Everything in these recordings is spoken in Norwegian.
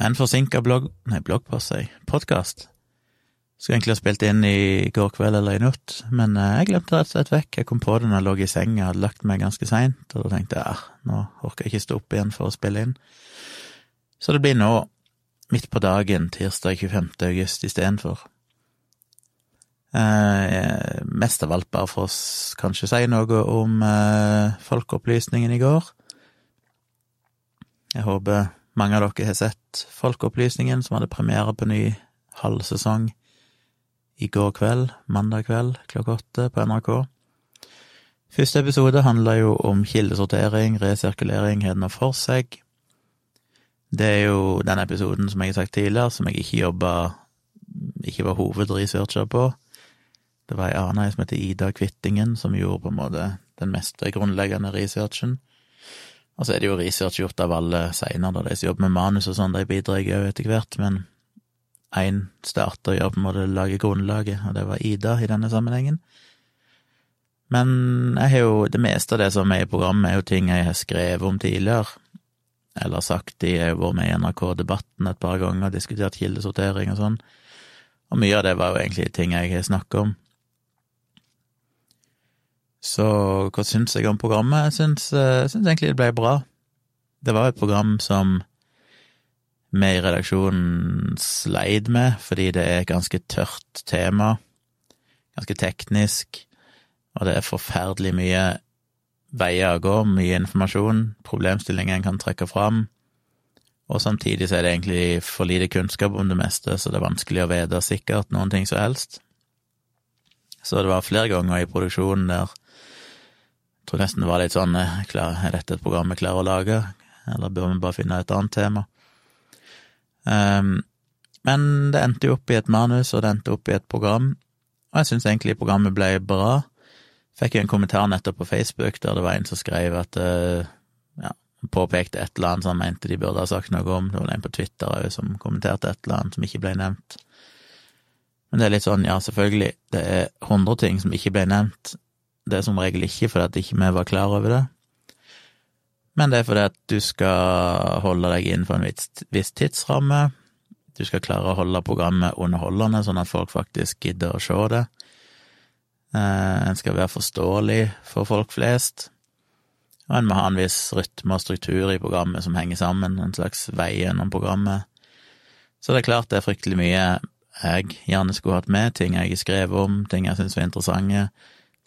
En forsinka blogg... Nei, bloggpost, sier jeg. Podkast. Skulle egentlig ha spilt inn i går kveld eller i natt, men eh, jeg glemte rett og slett vekk. Jeg kom på det når jeg lå i senga, hadde lagt meg ganske seint, og da tenkte jeg ah, nå orker jeg ikke stå opp igjen for å spille inn. Så det blir nå, midt på dagen, tirsdag 25. august istedenfor. Eh, mest av alt bare for å kanskje si noe om eh, folkeopplysningen i går. Jeg håper mange av dere har sett Folkeopplysningen, som hadde premiere på ny halvsesong i går kveld, mandag kveld, klokka åtte på NRK. Første episode handla jo om kildesortering, resirkulering, har noe for seg. Det er jo den episoden, som jeg har sagt tidligere, som jeg ikke jobba Ikke var hovedresearcher på. Det var ei annen som heter Ida Kvittingen, som gjorde på en måte den meste grunnleggende researchen. Og så er det jo research gjort av alle seinere, de som jobber med manus og sånn, de bidrar jo etter hvert, men én starter å gjøre på en måte lage grunnlaget, og det var Ida i denne sammenhengen. Men jeg har jo det meste av det som er i programmet, er jo ting jeg har skrevet om tidligere, eller sagt de har vært med i NRK Debatten et par ganger, diskutert kildesortering og sånn, og mye av det var jo egentlig ting jeg har snakket om. Så hva syns jeg om programmet? Jeg jeg syns egentlig det ble bra. Det var et program som vi i redaksjonen sleit med, fordi det er et ganske tørt tema, ganske teknisk, og det er forferdelig mye veier å gå, mye informasjon, problemstillinger en kan trekke fram, og samtidig så er det egentlig for lite kunnskap om det meste, så det er vanskelig å vite sikkert noen ting som helst. Så det var flere ganger i produksjonen der jeg tror nesten det var litt sånn eh, Er dette et program vi klarer å lage, eller bør vi bare finne et annet tema? Um, men det endte jo opp i et manus, og det endte opp i et program, og jeg syns egentlig programmet ble bra. Fikk jo en kommentar nettopp på Facebook der det var en som skrev at uh, ja, påpekte et eller annet som han mente de burde ha sagt noe om. Det var en på Twitter òg som kommenterte et eller annet som ikke ble nevnt. Men det er litt sånn, ja, selvfølgelig, det er hundre ting som ikke ble nevnt, det er som regel ikke fordi at ikke vi var klar over det, men det er fordi at du skal holde deg innenfor en viss tidsramme. Du skal klare å holde programmet underholdende, sånn at folk faktisk gidder å se det. Eh, en skal være forståelig for folk flest, og en må ha en viss rytme og struktur i programmet som henger sammen, en slags vei gjennom programmet. Så det er klart det er fryktelig mye jeg gjerne skulle hatt med, ting jeg har skrevet om, ting jeg syns var interessante,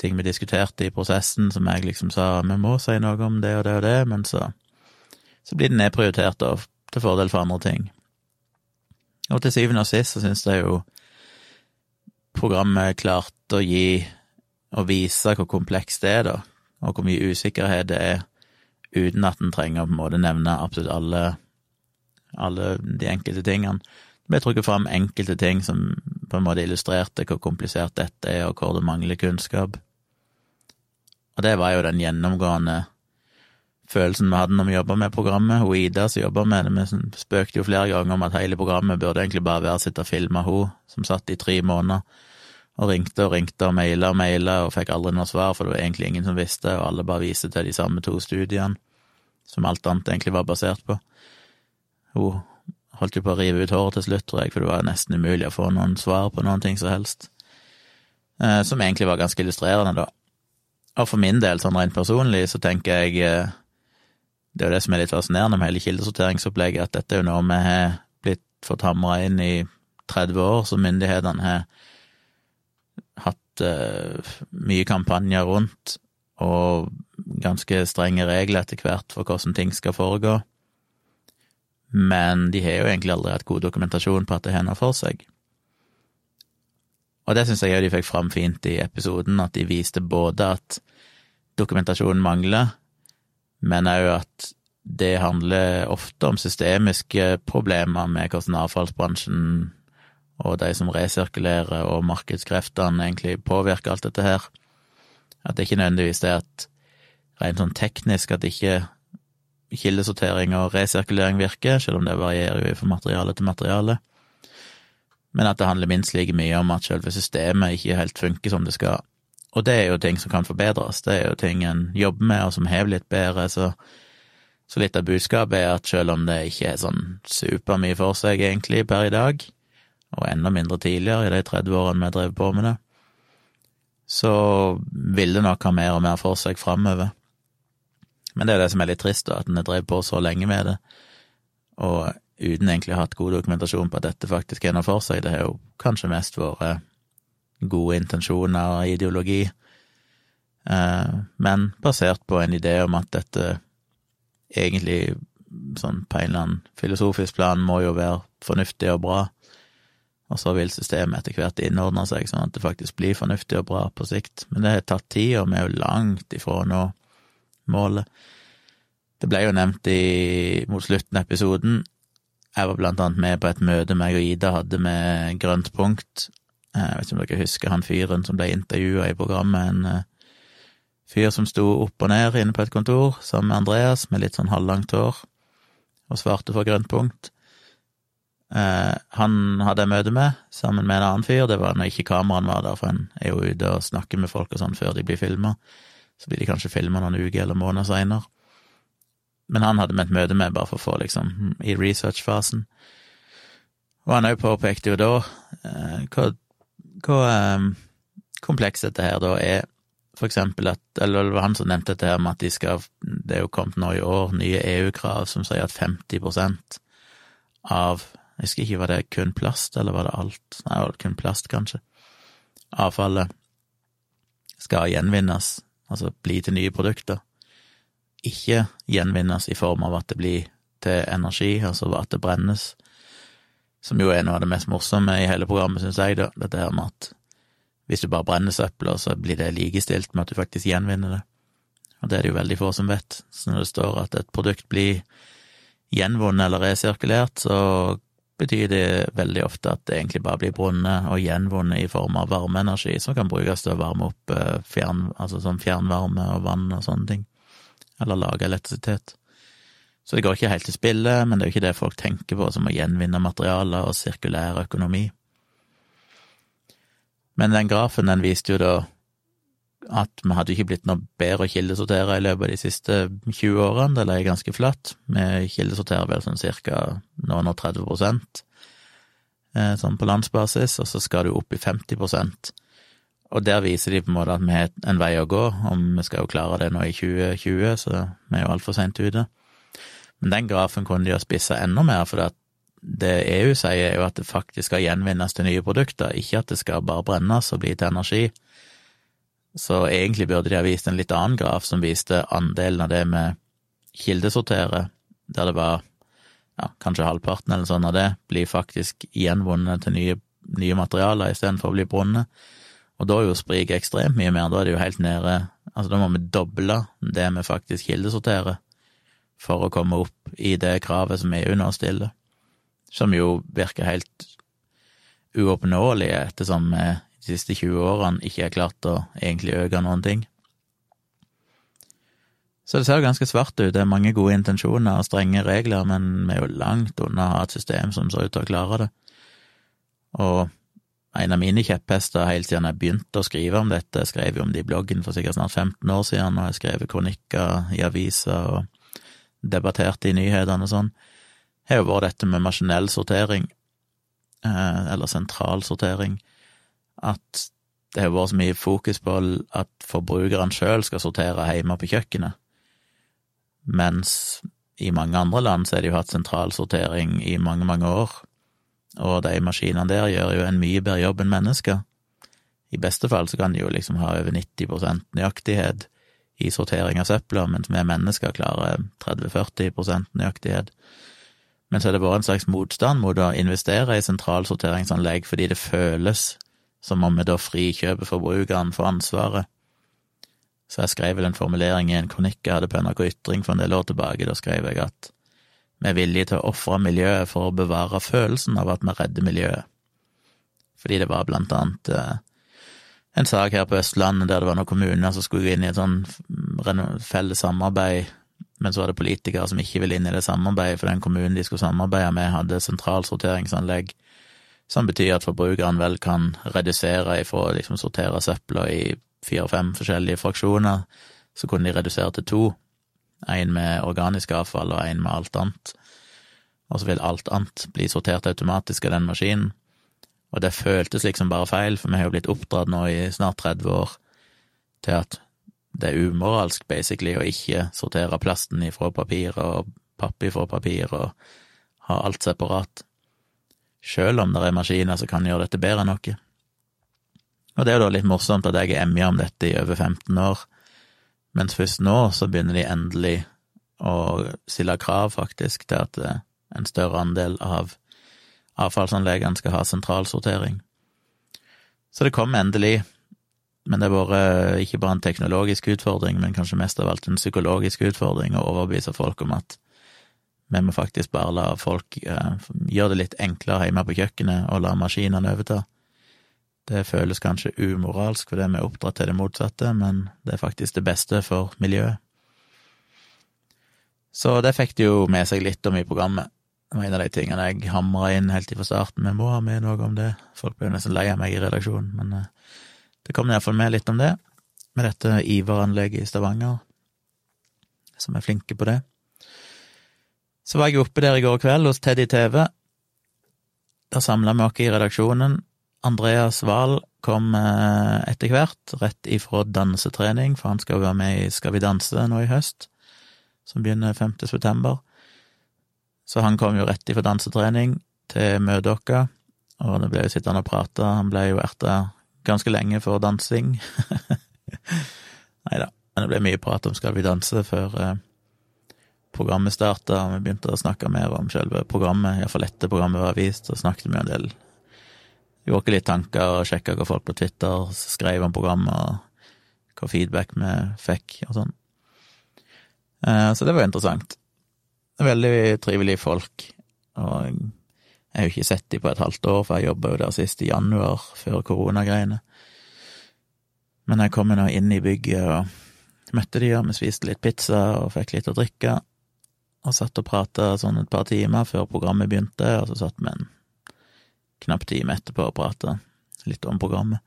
ting vi diskuterte i prosessen som jeg liksom sa vi må si noe om det og det og det, men så, så blir det nedprioritert da, til fordel for andre ting. Og til syvende og sist så synes jeg jo programmet klarte å gi og vise hvor komplekst det er, da, og hvor mye usikkerhet det er, uten at en trenger å på en måte nevne absolutt alle, alle de enkelte tingene. Det ble trukket fram enkelte ting som på en måte illustrerte hvor komplisert dette er, og hvor det mangler kunnskap. Og det var jo den gjennomgående følelsen vi hadde når vi jobba med programmet. Hun Ida som jobba med det, vi spøkte jo flere ganger om at hele programmet burde egentlig bare være å sitte og filme hun som satt i tre måneder og ringte og ringte og maila og maila og fikk aldri noe svar, for det var egentlig ingen som visste, og alle bare viste til de samme to studiene, som alt annet egentlig var basert på. Hun holdt jo på å rive ut håret til slutt, tror jeg, for det var nesten umulig å få noen svar på noen ting som helst. Eh, som egentlig var ganske illustrerende, da. Og for min del, sånn rent personlig, så tenker jeg eh, Det er jo det som er litt fascinerende med hele kildesorteringsopplegget, at dette er jo noe vi har blitt fått hamra inn i 30 år, så myndighetene har hatt uh, mye kampanjer rundt, og ganske strenge regler etter hvert for hvordan ting skal foregå. Men de har jo egentlig aldri hatt god dokumentasjon på at det har noe for seg. Og det syns jeg jo de fikk fram fint i episoden, at de viste både at dokumentasjonen mangler, men òg at det handler ofte om systemiske problemer med hvordan avfallsbransjen og de som resirkulerer og markedskreftene egentlig påvirker alt dette her. At det ikke nødvendigvis er at rent sånn teknisk at ikke kildesortering og resirkulering virker, selv om det varierer jo fra materiale til materiale men at det handler minst like mye om at selve systemet ikke helt funker som det skal. Og det er jo ting som kan forbedres, det er jo ting en jobber med og som hever litt bedre, så Så litt av budskapet er at selv om det ikke er sånn supermye for seg egentlig per i dag, og enda mindre tidligere i de 30 årene vi drev på med det, så vil det nok ha mer og mer for seg framover. Men det er det som er litt trist, da, at en har drevet på så lenge med det, og uten egentlig å ha hatt god dokumentasjon på at dette faktisk er noe for seg. Det har jo kanskje mest vært gode intensjoner og ideologi, eh, men basert på en idé om at dette egentlig, sånn på en eller annen filosofisk plan, må jo være fornuftig og bra, og så vil systemet etter hvert innordne seg sånn at det faktisk blir fornuftig og bra på sikt. Men det har tatt tid, og vi er jo langt ifra å nå målet. Det ble jo nevnt i, mot slutten av episoden. Jeg var blant annet med på et møte meg og Ida hadde med Grønt punkt. Jeg vet ikke om dere husker han fyren som ble intervjua i programmet, en eh, fyr som sto opp og ned inne på et kontor sammen med Andreas med litt sånn halvlangt hår, og svarte for Grønt punkt. Eh, han hadde jeg møte med sammen med en annen fyr, det var når ikke kameraene var der, for en er jo ute og snakker med folk og sånn før de blir filma. Så blir de kanskje filma noen uker eller måneder seinere. Men han hadde vi et møte med bare for å få, liksom, i research-fasen. Og han òg påpekte jo da eh, hva, hva eh, komplekst dette her da er. For eksempel at, eller det var han som nevnte dette her med at de skal, det er jo kommet nå i år nye EU-krav som sier at 50% av, jeg husker ikke, var det kun plast, eller var det alt? Nei, var det kun plast, kanskje? Avfallet skal gjenvinnes altså bli til nye produkter, ikke gjenvinnes i form av at det blir til energi, altså at det brennes, som jo er noe av det mest morsomme i hele programmet, syns jeg, da, dette her med at hvis du bare brenner søpla, så blir det likestilt med at du faktisk gjenvinner det. Og det er det jo veldig få som vet. Så når det står at et produkt blir gjenvunnet eller resirkulert, så betyr det veldig ofte at det egentlig bare blir brunnet og gjenvunnet i form av varmeenergi som kan brukes til å varme opp eh, fjern, altså sånn fjernvarme og vann og sånne ting, eller lage elektrisitet. Så det går ikke helt til spille, men det er jo ikke det folk tenker på som å gjenvinne materialer og sirkulær økonomi. Men den grafen den viste jo da at vi hadde ikke blitt noe bedre å kildesortere i løpet av de siste 20 årene. Det lå ganske flatt. Vi kildesorterer vel sånn cirka noen og 30% eh, sånn på landsbasis, og så skal du opp i 50 Og der viser de på en måte at vi har en vei å gå, om vi skal jo klare det nå i 2020, så vi er jo altfor seint ute. Men den grafen kunne de ha spissa enda mer, for det EU sier, er jo at det faktisk skal gjenvinnes til nye produkter, ikke at det skal bare brennes og bli til energi. Så egentlig burde de ha vist en litt annen graf som viste andelen av det med kildesortere, der det var ja, kanskje halvparten eller sånn av det blir faktisk gjenvunnet til nye, nye materialer istedenfor å bli brunnet. Og da er jo spriket ekstremt mye mer, da er det jo helt nede Altså da må vi doble det vi faktisk kildesorterer for å komme opp i det kravet som EU nå stiller, som jo virker helt uoppnåelig ettersom vi de siste 20 årene ikke har klart å egentlig øke noen ting. Så det ser jo ganske svart ut, det er mange gode intensjoner og strenge regler, men vi er jo langt unna å ha et system som ser ut til å klare det. Og en av mine kjepphester helt siden jeg begynte å skrive om dette, jeg skrev jo om det i bloggen for sikkert snart 15 år siden, og jeg skrev kronikker i aviser og debatterte i nyhetene og sånn, har jo vært dette med maskinell sortering, eh, eller sentral sortering at det har vært så mye fokus på at forbrukeren sjøl skal sortere hjemme på kjøkkenet, mens i mange andre land så har de jo hatt sentralsortering i mange, mange år, og de maskinene der gjør jo en mye bedre jobb enn mennesker. I beste fall så kan de jo liksom ha over 90% nøyaktighet i sortering av søpla, mens vi mennesker klarer 30-40% nøyaktighet. Men så er det bare en slags motstand mot å investere i sentralsorteringsanlegg fordi det føles som om vi da frikjøper forbrukeren for ansvaret. Så jeg skrev vel en formulering i en kronikk jeg hadde på NRK Ytring for en del år tilbake. Da skrev jeg at vi er villige til å ofre miljøet for å bevare følelsen av at vi redder miljøet. Fordi det var blant annet eh, en sak her på Østlandet der det var noen kommuner som skulle gå inn i et sånn felles samarbeid, men så var det politikere som ikke ville inn i det samarbeidet, for den kommunen de skulle samarbeide med, hadde sentralsorteringsanlegg som betyr at forbrukeren vel kan redusere ifra å liksom sortere søpla i fire-fem forskjellige fraksjoner, så kunne de redusere til to, En med organisk avfall og en med alt annet. Og så vil alt annet bli sortert automatisk av den maskinen. Og det føltes liksom bare feil, for vi har jo blitt oppdratt nå i snart 30 år til at det er umoralsk, basically, å ikke sortere plasten ifra papir og papp ifra papir og ha alt separat. Sjøl om det er maskiner som kan gjøre dette bedre enn noe. Og det er jo da litt morsomt at jeg er emja om dette i over 15 år, mens først nå så begynner de endelig å stille krav, faktisk, til at eh, en større andel av avfallsanleggene skal ha sentralsortering. Så det kom endelig, men det har vært ikke bare en teknologisk utfordring, men kanskje mest av alt en psykologisk utfordring å overbevise folk om at vi må faktisk bare la folk uh, gjøre det litt enklere hjemme på kjøkkenet og la maskinene overta. Det føles kanskje umoralsk fordi vi er oppdratt til det motsatte, men det er faktisk det beste for miljøet. Så det fikk de jo med seg litt om i programmet. Det var en av de tingene jeg hamra inn helt fra starten. Vi må ha med noe om det. Folk ble nesten lei av meg i redaksjonen, men uh, det kom iallfall med litt om det, med dette Ivar-anlegget i Stavanger, som er flinke på det. Så var jeg oppe der i går kveld hos Teddy TV. Da samla vi oss i redaksjonen. Andreas Wahl kom eh, etter hvert, rett ifra dansetrening, for han skal være med i Skal vi danse nå i høst, som begynner 5. september. Så han kom jo rett ifra dansetrening til vårt, og det ble jo sittende og prate. Han ble jo erta ganske lenge for dansing. Nei da, men det ble mye prat om Skal vi danse før eh, programmet starta, og vi begynte å snakke mer om selve programmet, iallfall etter programmet var vist, og snakket vi en del Gjorde litt tanker og sjekka hva folk på Twitter skrev om programmet, og hva feedback vi fikk, og sånn. Eh, så det var interessant. Veldig trivelige folk, og jeg har jo ikke sett dem på et halvt år, for jeg jobba jo der sist i januar, før koronagreiene. Men jeg kom nå inn i bygget og møtte de, og vi spiste litt pizza og fikk litt å drikke og satt og prata sånn et par timer før programmet begynte, og så satt vi en knapp time etterpå og prata litt om programmet.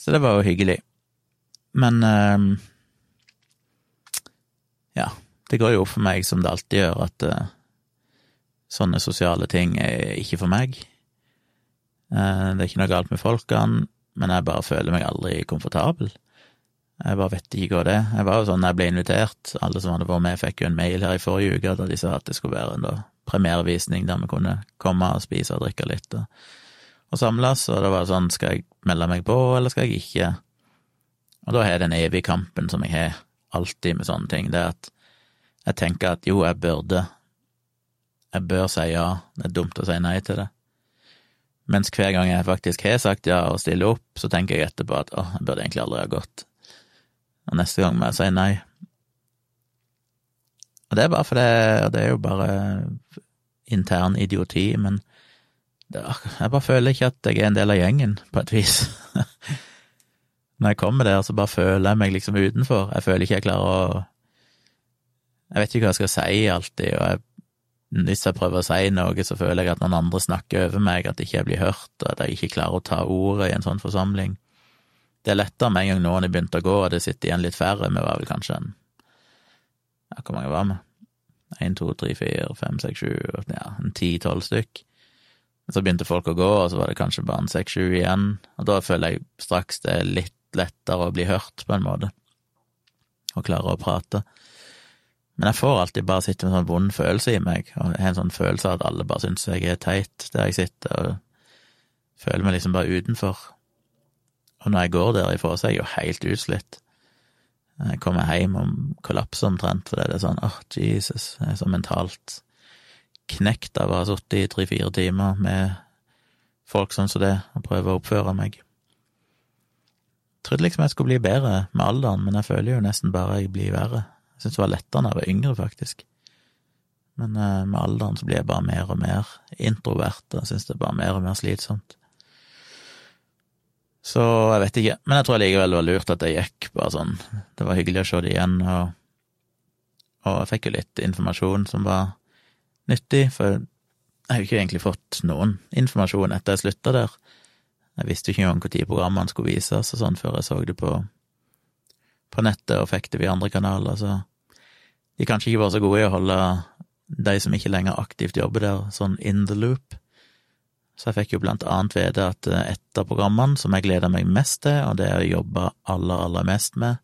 Så det var jo hyggelig. Men eh, ja, det går jo for meg, som det alltid gjør, at eh, sånne sosiale ting er ikke for meg. Eh, det er ikke noe galt med folkene, men jeg bare føler meg aldri komfortabel. Jeg bare vet ikke hva det er. Jeg var jo sånn, jeg ble invitert, alle som hadde vært med, fikk jo en mail her i forrige uke da de sa at det skulle være en da, premierevisning der vi kunne komme og spise og drikke litt og, og samles, og det var sånn, skal jeg melde meg på, eller skal jeg ikke? Og da har jeg den evige kampen som jeg har alltid med sånne ting, det er at jeg tenker at jo, jeg burde, jeg bør si ja, det er dumt å si nei til det. Mens hver gang jeg faktisk har sagt ja og stiller opp, så tenker jeg etterpå at å, jeg burde egentlig aldri ha gått og neste gang må jeg si nei. Og det er bare fordi det er jo bare intern idioti, men det, jeg bare føler ikke at jeg er en del av gjengen, på et vis. Når jeg kommer der, så bare føler jeg meg liksom utenfor. Jeg føler ikke jeg klarer å Jeg vet ikke hva jeg skal si alltid, og jeg, hvis jeg prøver å si noe, så føler jeg at noen andre snakker over meg, at ikke jeg blir hørt, og at jeg ikke klarer å ta ordet i en sånn forsamling. Det er lettere med en gang noen har begynt å gå, og det sitter igjen litt færre. Vi var vel kanskje en Ja, hvor mange var vi? Én, to, tre, fire, fem, seks, sju, ja, en ti-tolv stykk. Så begynte folk å gå, og så var det kanskje bare en seks-sju igjen. Og da føler jeg straks det er litt lettere å bli hørt, på en måte, og klare å prate. Men jeg får alltid bare sitte med en sånn vond følelse i meg, og jeg har en sånn følelse av at alle bare syns jeg er teit der jeg sitter, og føler meg liksom bare utenfor. Og når jeg går derifra, så er jeg jo helt utslitt. Jeg kommer hjem og kollapser omtrent, fordi det er sånn åh, oh, Jesus, jeg er så mentalt knekt av å ha sittet i tre-fire timer med folk sånn som det, og prøve å oppføre meg. Jeg trodde liksom jeg skulle bli bedre med alderen, men jeg føler jo nesten bare jeg blir verre. Jeg syntes det var lettere da jeg var yngre, faktisk. Men eh, med alderen så blir jeg bare mer og mer introvert, og jeg syns det er bare mer og mer slitsomt. Så jeg vet ikke, men jeg tror likevel det var lurt at jeg gikk, bare sånn. Det var hyggelig å se det igjen, og, og jeg fikk jo litt informasjon som var nyttig, for jeg har jo ikke egentlig fått noen informasjon etter jeg slutta der. Jeg visste jo ikke engang når programmene skulle vises og sånn før jeg så det på, på nettet og fikk det via andre kanaler, så de kanskje ikke var så gode i å holde de som ikke lenger aktivt jobber der, sånn in the loop. Så jeg fikk jo blant annet vite at eh, et av programmene som jeg gleder meg mest til, og det jeg jobber aller, aller mest med,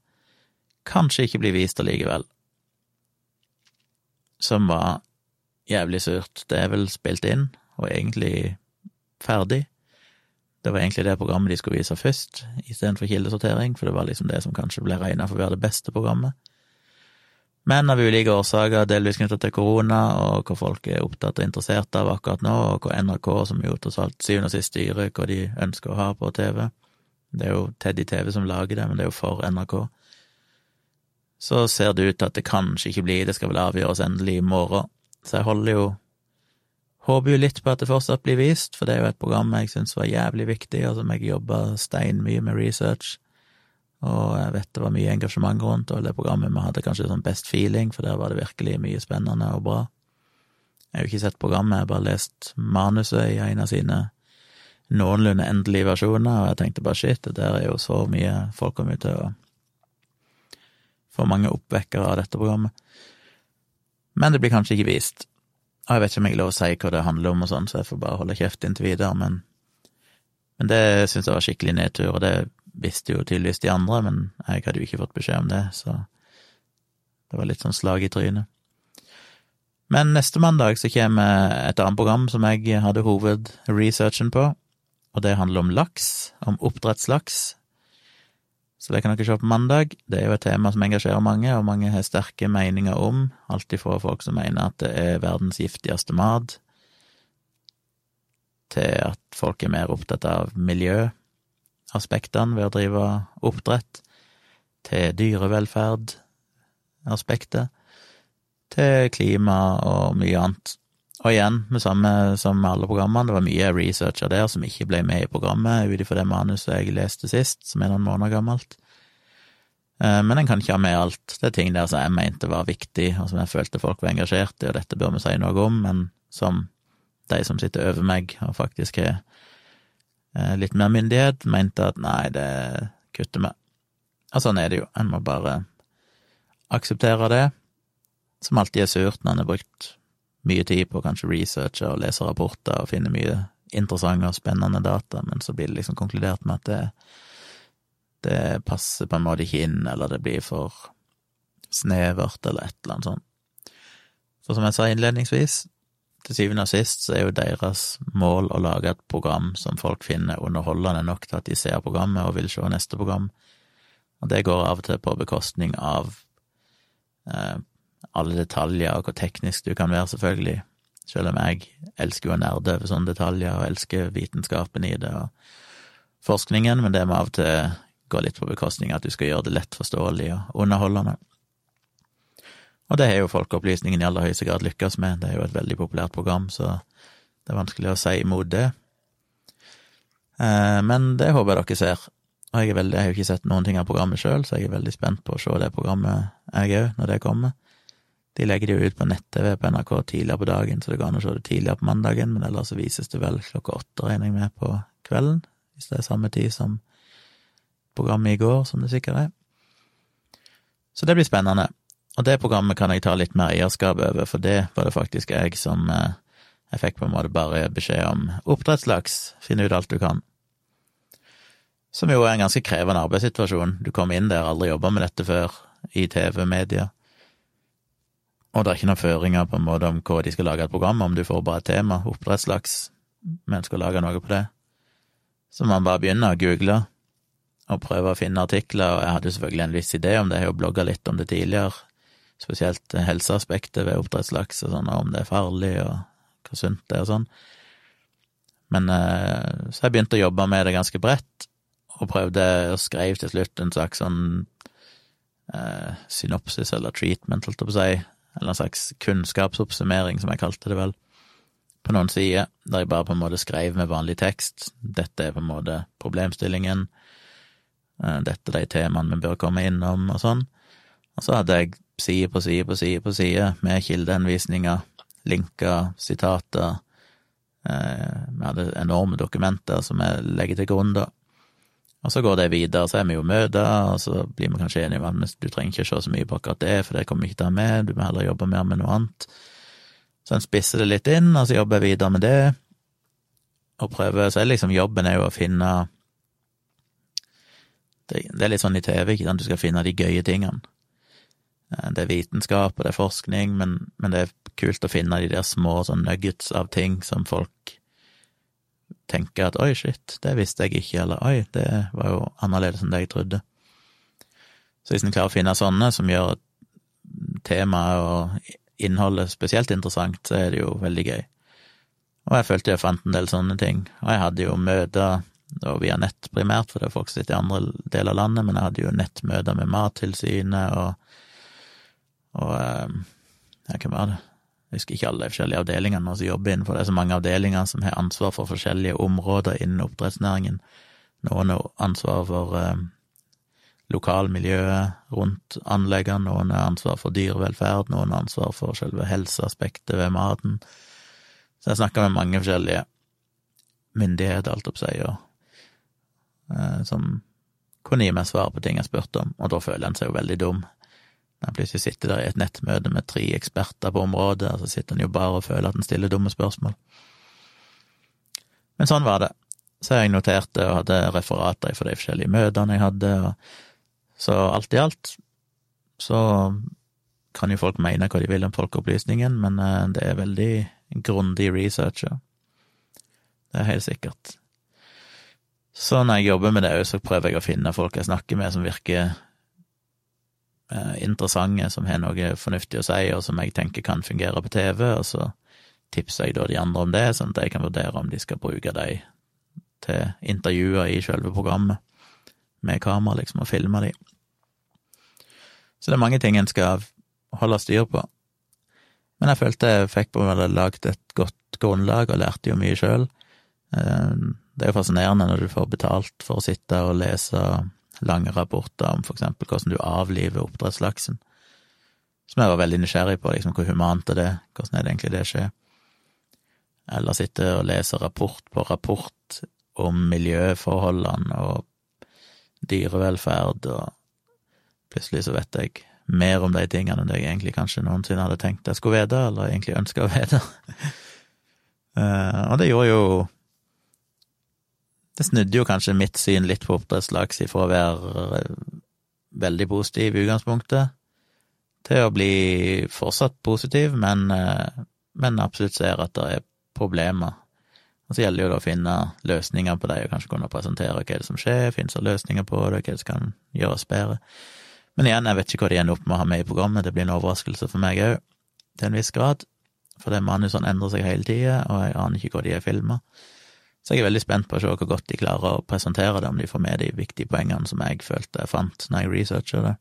kanskje ikke blir vist allikevel. Som var jævlig surt. Det er vel spilt inn, og egentlig ferdig. Det var egentlig det programmet de skulle vise først, istedenfor kildesortering, for det var liksom det som kanskje ble regna for å være det beste programmet. Men av ulike årsaker, delvis knyttet til korona, og hva folk er opptatt og interessert av akkurat nå, og hva NRK, som jo tross alt syvende og sist styrer hva de ønsker å ha på TV Det er jo Teddy TV som lager det, men det er jo for NRK. Så ser det ut til at det kanskje ikke blir, det skal vel avgjøres endelig i morgen. Så jeg holder jo Håper jo litt på at det fortsatt blir vist, for det er jo et program jeg syns var jævlig viktig, og som jeg jobba steinmye med research og jeg vet det var mye engasjement rundt, og det programmet vi hadde kanskje sånn best feeling, for der var det virkelig mye spennende og bra. Jeg har jo ikke sett programmet, jeg har bare lest manuset i en av sine noenlunde endelige versjoner, og jeg tenkte bare shit, det der er jo så mye folk kommer til å få mange oppvekkere av dette programmet. Men det blir kanskje ikke vist. Og jeg vet ikke om jeg er lov å si hva det handler om og sånn, så jeg får bare holde kjeft inntil videre, men, men det syns jeg var skikkelig nedtur, og det visste jo tydeligvis de andre, men jeg hadde jo ikke fått beskjed om det, så det var litt sånn slag i trynet. Men neste mandag så kommer et annet program som jeg hadde hovedresearchen på, og det handler om laks, om oppdrettslaks. Så det kan dere se på mandag. Det er jo et tema som engasjerer mange, og mange har sterke meninger om, alt ifra folk som mener at det er verdens giftigste mat, til at folk er mer opptatt av miljø, aspektene ved å drive oppdrett, til dyrevelferd-aspektet, til klima og mye annet. Og igjen, med samme som med alle programmene, det var mye researcher der som ikke ble med i programmet ut ifra det manuset jeg leste sist, som er noen måneder gammelt. Eh, men en kan ikke ha med alt. Det er ting der som jeg mente var viktig, og som jeg følte folk var engasjert i, og dette bør vi si noe om, men som de som sitter over meg og faktisk har litt mer myndighet, mente at nei, det kutter vi. Og sånn er det jo, en må bare akseptere det, som alltid er surt når en har brukt mye tid på kanskje researche og lese rapporter og finne mye interessante og spennende data, men så blir det liksom konkludert med at det, det passer på en måte ikke inn, eller det blir for snevert, eller et eller annet sånt. For som jeg sa innledningsvis, til syvende og sist så er jo deres mål å lage et program som folk finner underholdende nok til at de ser programmet og vil se neste program, og det går av og til på bekostning av eh, alle detaljer og hvor teknisk du kan være, selvfølgelig, selv om jeg elsker å nerde over sånne detaljer og elsker vitenskapen i det og forskningen, men det må av og til gå litt på bekostning av at du skal gjøre det lett forståelig og underholdende. Og det har jo Folkeopplysningen i aller høyeste grad lykkes med, det er jo et veldig populært program, så det er vanskelig å si imot det. Eh, men det håper jeg dere ser. Og jeg, veldig, jeg har jo ikke sett noen ting av programmet sjøl, så jeg er veldig spent på å se det programmet, jeg òg, når det kommer. De legger det jo ut på nett-TV på NRK tidligere på dagen, så det går an å se det tidligere på mandagen, men ellers så vises det vel klokka åtte, regner jeg med, på kvelden, hvis det er samme tid som programmet i går, som det sikkert er. Så det blir spennende. Og det programmet kan jeg ta litt mer eierskap over, for det var det faktisk jeg som eh, Jeg fikk på en måte bare beskjed om oppdrettslaks, finn ut alt du kan. Som jo er en ganske krevende arbeidssituasjon. Du kom inn der, aldri jobba med dette før, i TV-media. Og det er ikke noen føringer på en måte om hva de skal lage et program om, du får bare et tema, oppdrettslaks, men skal lage noe på det. Så man bare begynner å google og prøve å finne artikler, og jeg hadde selvfølgelig en viss idé om det, jeg har jo blogga litt om det tidligere, spesielt helseaspektet ved oppdrettslaks og sånn, om det er farlig og hvor sunt det er og sånn. Men eh, så jeg begynte å jobbe med det ganske bredt, og prøvde å skrive til slutt en slags sånn eh, synopsis eller treatment, holdt jeg på å si, eller en slags kunnskapsoppsummering, som jeg kalte det vel, på noen sider, der jeg bare på en måte skrev med vanlig tekst. Dette er på en måte problemstillingen, eh, dette er de temaene vi bør komme innom, og sånn. Og så hadde jeg side på side på side på side med kildehenvisninger, linker, sitater. Eh, vi hadde enorme dokumenter som jeg legger til grunn, da. Og så går det videre, så er vi jo møter, og så blir vi kanskje enige om at du trenger ikke se så mye på akkurat det, for det kommer vi ikke til å ha med, du må heller jobbe mer med noe annet. Så en spisser det litt inn, og så jobber jeg videre med det, og prøver Så er liksom jobben er jo å finne det er litt sånn i TV, ikke sant, du skal finne de gøye tingene. Eh, det er vitenskap, og det er forskning, men, men det er kult å finne de der små sånn nuggets av ting som folk tenker at oi, shit, det visste jeg ikke, eller oi, det var jo annerledes enn det jeg trodde. Så hvis en klarer å finne sånne som gjør temaet og innholdet spesielt interessant, så er det jo veldig gøy. Og jeg følte jeg fant en del sånne ting, og jeg hadde jo møter via nett primært, for det er folk som sitter i andre deler av landet, men jeg hadde jo nettmøter med Mattilsynet og, og eh, ja, hvem var det? Jeg husker ikke alle de forskjellige avdelingene som jobber innenfor. Det er så mange avdelinger som har ansvar for forskjellige områder innen oppdrettsnæringen. Noen har ansvar for eh, lokalmiljøet rundt anleggene, noen har ansvar for dyrevelferd, noen har ansvar for selve helseaspektet ved maten. Så jeg snakka med mange forskjellige myndigheter, alt opp seg, og eh, som kunne gi meg svar på ting jeg spurte om, og da føler en seg jo veldig dum. Når han plutselig sitter der i et nettmøte med tre eksperter på området, og så sitter han jo bare og føler at han stiller dumme spørsmål. Men sånn var det. Så jeg noterte og hadde referater for de forskjellige møtene jeg hadde, så alt i alt så kan jo folk mene hva de vil om folkeopplysningen, men eh, det er veldig grundig research, ja. Det er helt sikkert. Så når jeg jobber med det så prøver jeg å finne folk jeg snakker med som virker interessante, som har noe fornuftig å si, og som jeg tenker kan fungere på TV, og så tipser jeg da de andre om det, sånn at jeg kan vurdere om de skal bruke de til intervjuer i selve programmet, med kamera, liksom, og filme de. Så det er mange ting en skal holde styr på. Men jeg følte jeg fikk på måte lagd et godt grunnlag, og lærte jo mye sjøl. Eh, det er jo fascinerende når du får betalt for å sitte og lese lange rapporter om for eksempel hvordan du avliver oppdrettslaksen, som jeg var veldig nysgjerrig på, liksom hvor humant er det, hvordan er det egentlig det skjer? Eller sitte og lese rapport på rapport om miljøforholdene og dyrevelferd, og plutselig så vet jeg mer om de tingene enn jeg egentlig kanskje noensinne hadde tenkt jeg skulle vite, eller egentlig ønska å vite. uh, og det gjorde jo det snudde jo kanskje mitt syn litt på oppdrettslaks ifra å være eh, veldig positiv i utgangspunktet, til å bli fortsatt positiv, men, eh, men absolutt ser at det er problemer. Og så gjelder det jo da å finne løsninger på det, og kanskje kunne presentere hva som skjer, finnes det løsninger på det, hva som kan gjøres bedre. Men igjen, jeg vet ikke hva de ender opp med å ha med i programmet, det blir en overraskelse for meg òg, til en viss grad, for det manusene endrer seg hele tida, og jeg aner ikke hva de er filma. Så jeg er veldig spent på å se hvor godt de klarer å presentere det, om de får med de viktige poengene som jeg følte jeg fant når jeg researcha det.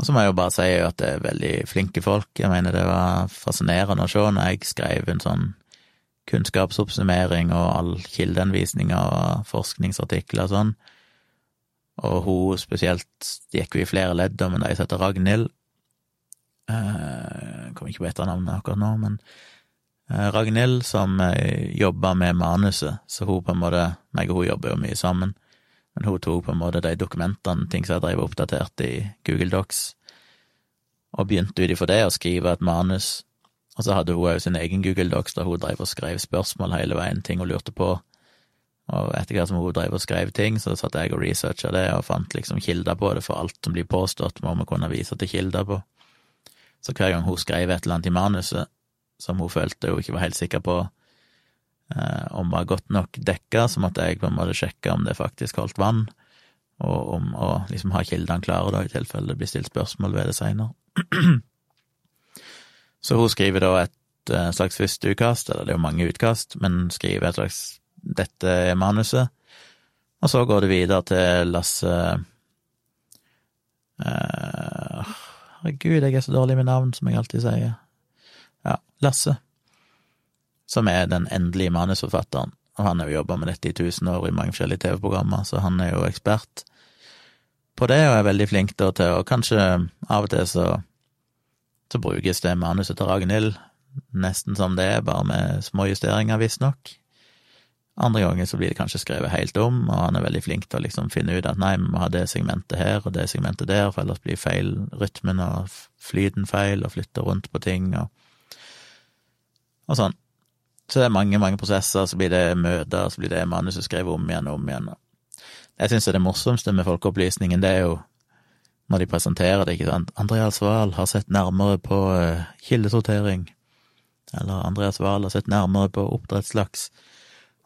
Og så må jeg jo bare si at det er veldig flinke folk. Jeg mener det var fascinerende å se når jeg skrev en sånn kunnskapsoppsummering og all kildeanvisninger og forskningsartikler og sånn. Og hun spesielt gikk jo i flere ledd, men de heter Ragnhild eh, Jeg kommer ikke på etternavnet akkurat nå, men Ragnhild, som eh, jobba med manuset, så hun på en måte meg og hun jobber jo mye sammen, men hun tok på en måte de dokumentene, ting som jeg drev oppdaterte i Google Docs, og begynte ut ifra det å skrive et manus, og så hadde hun òg sin egen Google Docs der hun drev og skrev spørsmål hele veien, ting hun lurte på, og etter hvert som hun drev og skrev ting, så satt jeg og researcha det, og fant liksom kilder på det, for alt som blir påstått, må vi kunne vise til kilder på. Så hver gang hun skrev et eller annet i manuset, som hun følte hun ikke var helt sikker på eh, om var godt nok dekka, så måtte jeg på en måte sjekke om det faktisk holdt vann, og om å liksom ha kildene klare, da, i tilfelle det blir stilt spørsmål ved det seinere. så hun skriver da et eh, slags første utkast, eller det er jo mange utkast, men skriver et slags dette er manuset, og så går det videre til Lasse eh, Herregud, jeg er så dårlig med navn, som jeg alltid sier. Lasse, som er den endelige manusforfatteren. Og han har jo jobba med dette i tusen år i mange forskjellige TV-programmer, så han er jo ekspert på det, og er veldig flink da til å Kanskje av og til så, så brukes det manuset til Ragnhild nesten som det er, bare med små justeringer, visstnok. Andre ganger så blir det kanskje skrevet helt om, og han er veldig flink til å liksom finne ut at nei, vi må ha det segmentet her og det segmentet der, for ellers blir feil rytmen og flyten feil, og flytter rundt på ting og, og sånn. Så det er mange, mange prosesser, så blir det møter, så blir det manuset skrevet om igjen og om igjen. Jeg syns det morsomste med Folkeopplysningen, det er jo når de presenterer det, ikke sant. Andreas Wahl har sett nærmere på uh, kildesortering, eller Andreas Wahl har sett nærmere på oppdrettslaks.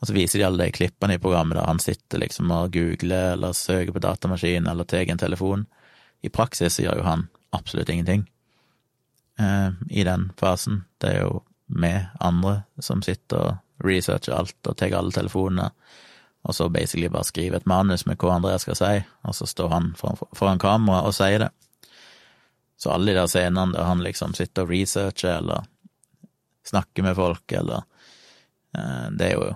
Og så viser de alle de klippene i programmet der han sitter liksom og googler eller søker på datamaskin eller tar en telefon. I praksis gjør jo han absolutt ingenting eh, i den fasen. Det er jo vi andre som sitter og researcher alt og tar alle telefonene, og så basically bare skriver et manus med hva Andreas skal si, og så står han foran, foran kamera og sier det. Så alle de der scenene der han liksom sitter og researcher eller snakker med folk, eller eh, Det er jo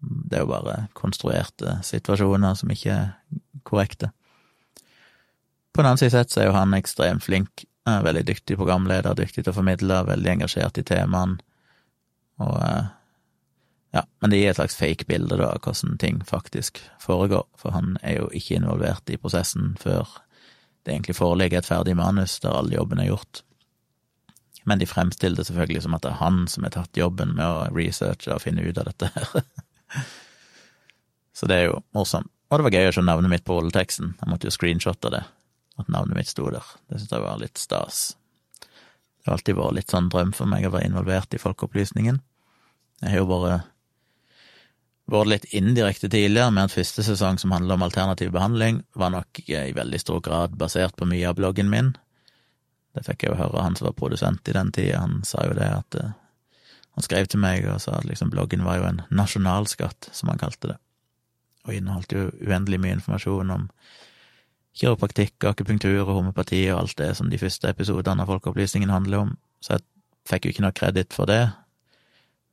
det er jo bare konstruerte situasjoner som ikke er korrekte. På den annen side sett så er jo han ekstremt flink, veldig dyktig programleder, dyktig til å formidle, veldig engasjert i temaene, og eh, ja, men det gir et slags fake bilde da av hvordan ting faktisk foregår, for han er jo ikke involvert i prosessen før det egentlig foreligger et ferdig manus der all jobben er gjort. Men de fremstiller det selvfølgelig som at det er han som har tatt jobben med å researche og finne ut av dette her. Så det er jo morsomt. Og det var gøy å se navnet mitt på rulleteksten. Jeg måtte jo screenshotte det, at navnet mitt sto der. Det syntes jeg var litt stas. Det har alltid vært litt sånn drøm for meg å være involvert i Folkeopplysningen. Jeg har jo bare vært litt indirekte tidligere, med at første sesong som handler om alternativ behandling, var nok i veldig stor grad basert på mye av bloggen min. Det fikk jeg jo høre, han som var produsent i den tida, han sa jo det at eh, han skrev til meg og sa at liksom bloggen var jo en nasjonalskatt, som han kalte det, og inneholdt jo uendelig mye informasjon om kiropraktikk, akupunktur og homopati og alt det som de første episodene av Folkeopplysningen handler om, så jeg fikk jo ikke noe kreditt for det,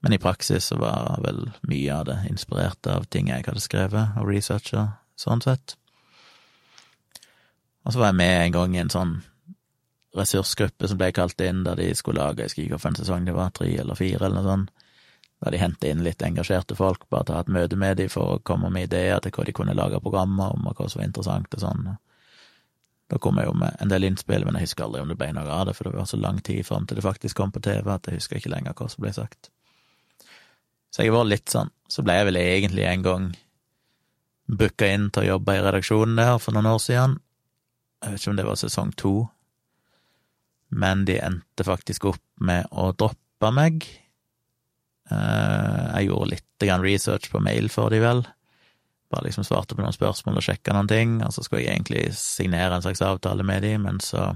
men i praksis så var vel mye av det inspirert av ting jeg hadde skrevet og researcha, sånn sett. Og så var jeg med en gang i en sånn ressursgruppe som ble kalt inn, der de skulle lage, jeg husker ikke hvilken sesong det var, tre eller fire eller noe sånt, der de hentet inn litt engasjerte folk, bare ha et møte med dem for å komme med ideer til hva de kunne lage programmer om, og hva som var interessant og sånn. Da kom jeg jo med en del innspill, men jeg husker aldri om det ble noe av det, for det var så lang tid fram til det faktisk kom på TV at jeg husker ikke lenger hva som ble sagt. Så jeg var litt sånn, så ble jeg vel egentlig en gang booka inn til å jobbe i redaksjonen der for noen år siden. Jeg vet ikke om det var sesong to, men de endte faktisk opp med å droppe meg. Eh, jeg gjorde litt research på mail for de vel. Bare liksom svarte på noen spørsmål og sjekka noen ting, og så skulle jeg egentlig signere en slags avtale med de, men så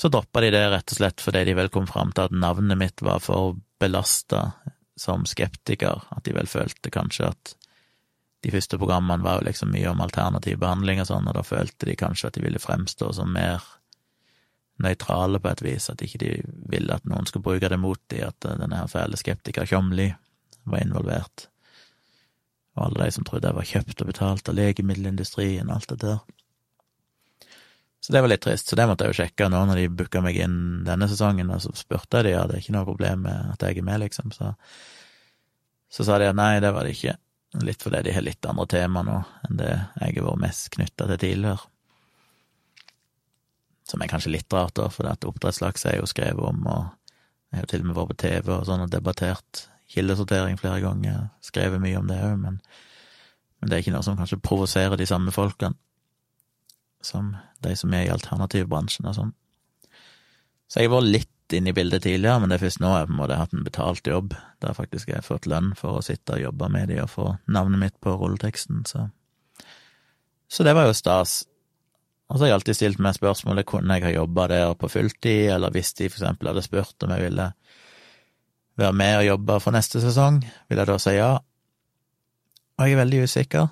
så droppa de det rett og slett fordi de vel kom fram til at navnet mitt var for belasta som skeptiker, at de vel følte kanskje at de første programmene var jo liksom mye om alternativ behandling og sånn, og da følte de kanskje at de ville fremstå som mer nøytrale på et vis, at ikke de ville at noen skulle bruke det mot dem, at eh, denne her fæle skeptiker Tjomli var involvert, og alle de som trodde jeg var kjøpt og betalt av legemiddelindustrien og alt det der. Så det var litt trist, så det måtte jeg jo sjekke nå når de booka meg inn denne sesongen, og så spurte jeg de, ja, det er ikke noe problem med at jeg er med, liksom, så, så sa de at nei, det var det ikke, litt fordi de har litt andre tema nå enn det jeg har vært mest knytta til tidligere. Som er kanskje litt rart, da, for at oppdrettslaks er jo skrevet om, og jeg har jo til og med vært på TV og sånn og debattert kildesortering flere ganger, skrevet mye om det òg, men, men, det er ikke noe som kanskje provoserer de samme folkene som de som er i alternativbransjen og sånn. Så jeg har vært litt inne i bildet tidligere, men det er først nå jeg på en måte har hatt en betalt jobb, der faktisk jeg har fått lønn for å sitte og jobbe med de og få navnet mitt på rulleteksten, så Så det var jo stas. Og så har jeg alltid stilt meg spørsmålet kunne jeg ha jobba der på fulltid, eller hvis de for eksempel hadde spurt om jeg ville være med og jobbe for neste sesong, vil jeg da si ja? Og jeg er veldig usikker,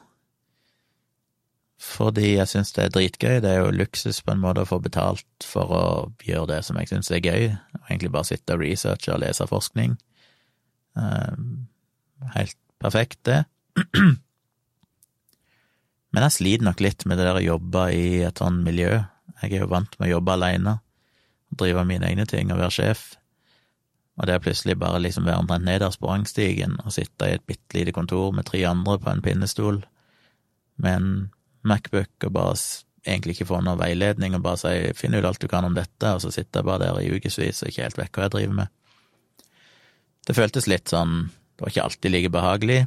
fordi jeg syns det er dritgøy, det er jo luksus på en måte å få betalt for å gjøre det som jeg syns er gøy, og egentlig bare sitte og researche og lese forskning. Um, helt perfekt, det. Men jeg sliter nok litt med det der å jobbe i et sånt miljø. Jeg er jo vant med å jobbe alene, drive mine egne ting og være sjef. Og det er plutselig bare liksom være omtrent nederst på rangstigen og sitte i et bitte lite kontor med tre andre på en pinnestol med en Macbook og bare egentlig ikke få noe veiledning og bare si 'finn ut alt du kan om dette', og så sitter jeg bare der i ukevis og ikke helt vet hva jeg driver med. Det føltes litt sånn Det var ikke alltid like behagelig,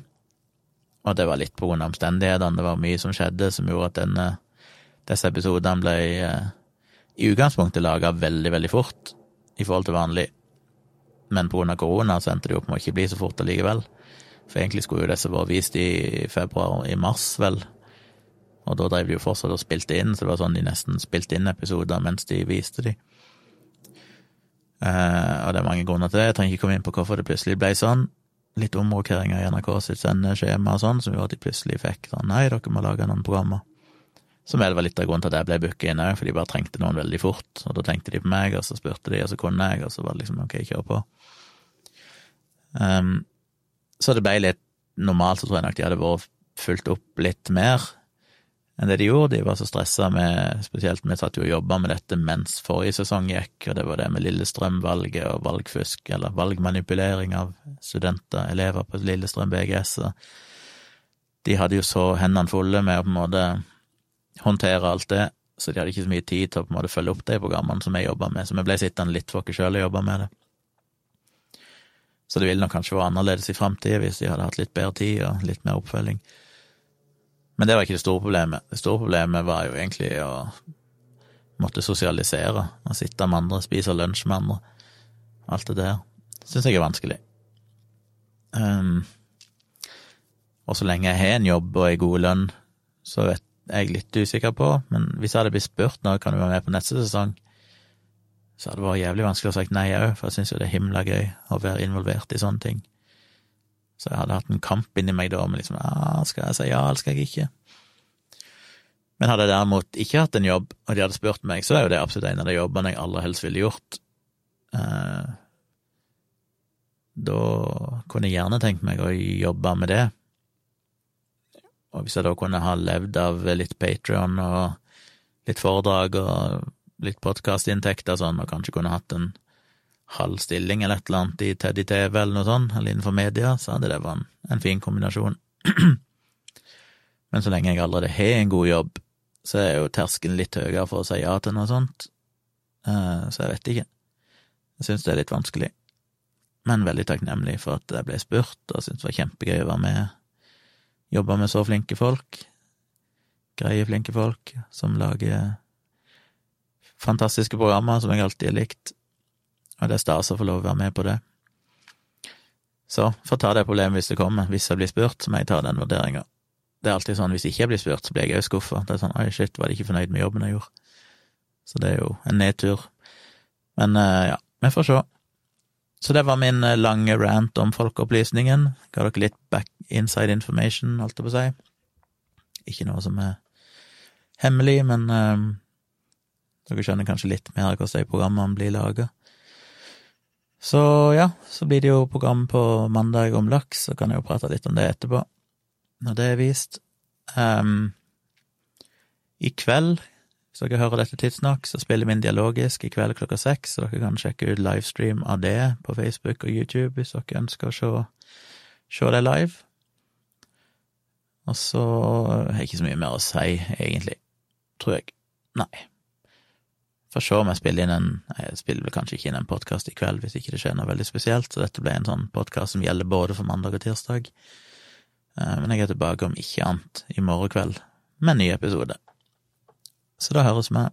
og det var litt på grunn av omstendighetene. Det var mye som skjedde som gjorde at denne, disse episodene ble eh, i utgangspunktet laga veldig, veldig fort i forhold til vanlig, men på grunn av korona så endte det opp med å ikke bli så fort allikevel. For egentlig skulle jo disse vært vist i februar, i mars, vel, og da drev de jo fortsatt og spilte inn, så det var sånn de nesten spilte inn episoder mens de viste de. Uh, og det er mange grunner til det, jeg trenger ikke komme inn på hvorfor det plutselig ble sånn. Litt omrokeringer i NRK sitt sendeskjema og sånn, som gjorde at de plutselig fikk sånn nei, dere må lage noen programmer. Som vel var litt av grunnen til at jeg ble booka inn òg, for de bare trengte noen veldig fort. Og da tenkte de på meg, og så spurte de, og så kunne jeg, og så var det liksom ok, kjør på. Um, så det ble litt normalt, så tror jeg nok de hadde vært fulgt opp litt mer enn det de gjorde. De var så stressa med Spesielt vi satt jo og jobba med dette mens forrige sesong gikk, og det var det med Lillestrøm-valget og valgfusk, eller valgmanipulering av studenter, elever på Lillestrøm BGS. De hadde jo så hendene fulle med å på en måte håndtere alt det, så de hadde ikke så mye tid til å på en måte følge opp de programmene som jeg jobba med, så vi ble sittende litt for oss sjøl og jobba med det. Så det ville nok kanskje vært annerledes i framtida hvis de hadde hatt litt bedre tid og litt mer oppfølging. Men det var ikke det store problemet. Det store problemet var jo egentlig å måtte sosialisere, og sitte med andre, spise lunsj med andre. Alt det der syns jeg er vanskelig. Um, og så lenge jeg har en jobb og ei god lønn, så vet jeg litt usikker på, men hvis jeg hadde blitt spurt når kan du være med på neste sesong, så hadde det vært jævlig vanskelig å sagt nei òg, for jeg syns jo det er himla gøy å være involvert i sånne ting. Så jeg hadde hatt en kamp inni meg da med liksom ah, skal jeg si ja, eller skal jeg ikke? Men hadde jeg derimot ikke hatt en jobb, og de hadde spurt meg, så er jo det absolutt en av de jobbene jeg aller helst ville gjort. Eh, da kunne jeg gjerne tenkt meg å jobbe med det. Og hvis jeg da kunne ha levd av litt Patrion og litt foredrag og litt podkastinntekter og sånn, og kanskje kunne hatt en halv stilling eller et eller annet i Teddy TV eller noe sånt, eller innenfor media, så hadde det vært en, en fin kombinasjon. Men så lenge jeg allerede har en god jobb, så er jo terskelen litt høyere for å si ja til noe sånt, uh, så jeg vet ikke. Jeg syns det er litt vanskelig, men veldig takknemlig for at jeg ble spurt, og synes det var kjempegøy å være med, jobbe med så flinke folk, greie, flinke folk, som lager fantastiske programmer som jeg alltid har likt og det er stas å få lov å være med på det. Så får ta det problemet hvis det kommer. Hvis jeg blir spurt, så må jeg ta den vurderinga. Det er alltid sånn hvis ikke jeg blir spurt, så blir jeg òg skuffa. Det er sånn oi, shit, var de ikke fornøyd med jobben jeg gjorde? Så det er jo en nedtur. Men uh, ja, vi får se. Så det var min eh, lange rant om folkeopplysningen. Ga dere litt back inside information, holdt jeg på å si. Ikke noe som er hemmelig, men um, dere skjønner kanskje litt mer hvordan de programmene blir laga. Så ja, så blir det jo program på mandag om laks, så kan jeg jo prate litt om det etterpå, når det er vist. Um, I kveld, hvis dere hører dette tidsnok, så spiller vi inn dialogisk i kveld klokka seks, så dere kan sjekke ut livestream av det på Facebook og YouTube hvis dere ønsker å se, se det live. Og så har jeg ikke så mye mer å si, egentlig, tror jeg. Nei. Får se om jeg spiller inn en Jeg spiller vel kanskje ikke inn en podkast i kveld hvis ikke det skjer noe veldig spesielt, så dette ble en sånn podkast som gjelder både for mandag og tirsdag. Eh, men jeg er tilbake om ikke annet i morgen kveld med en ny episode. Så da høres vi.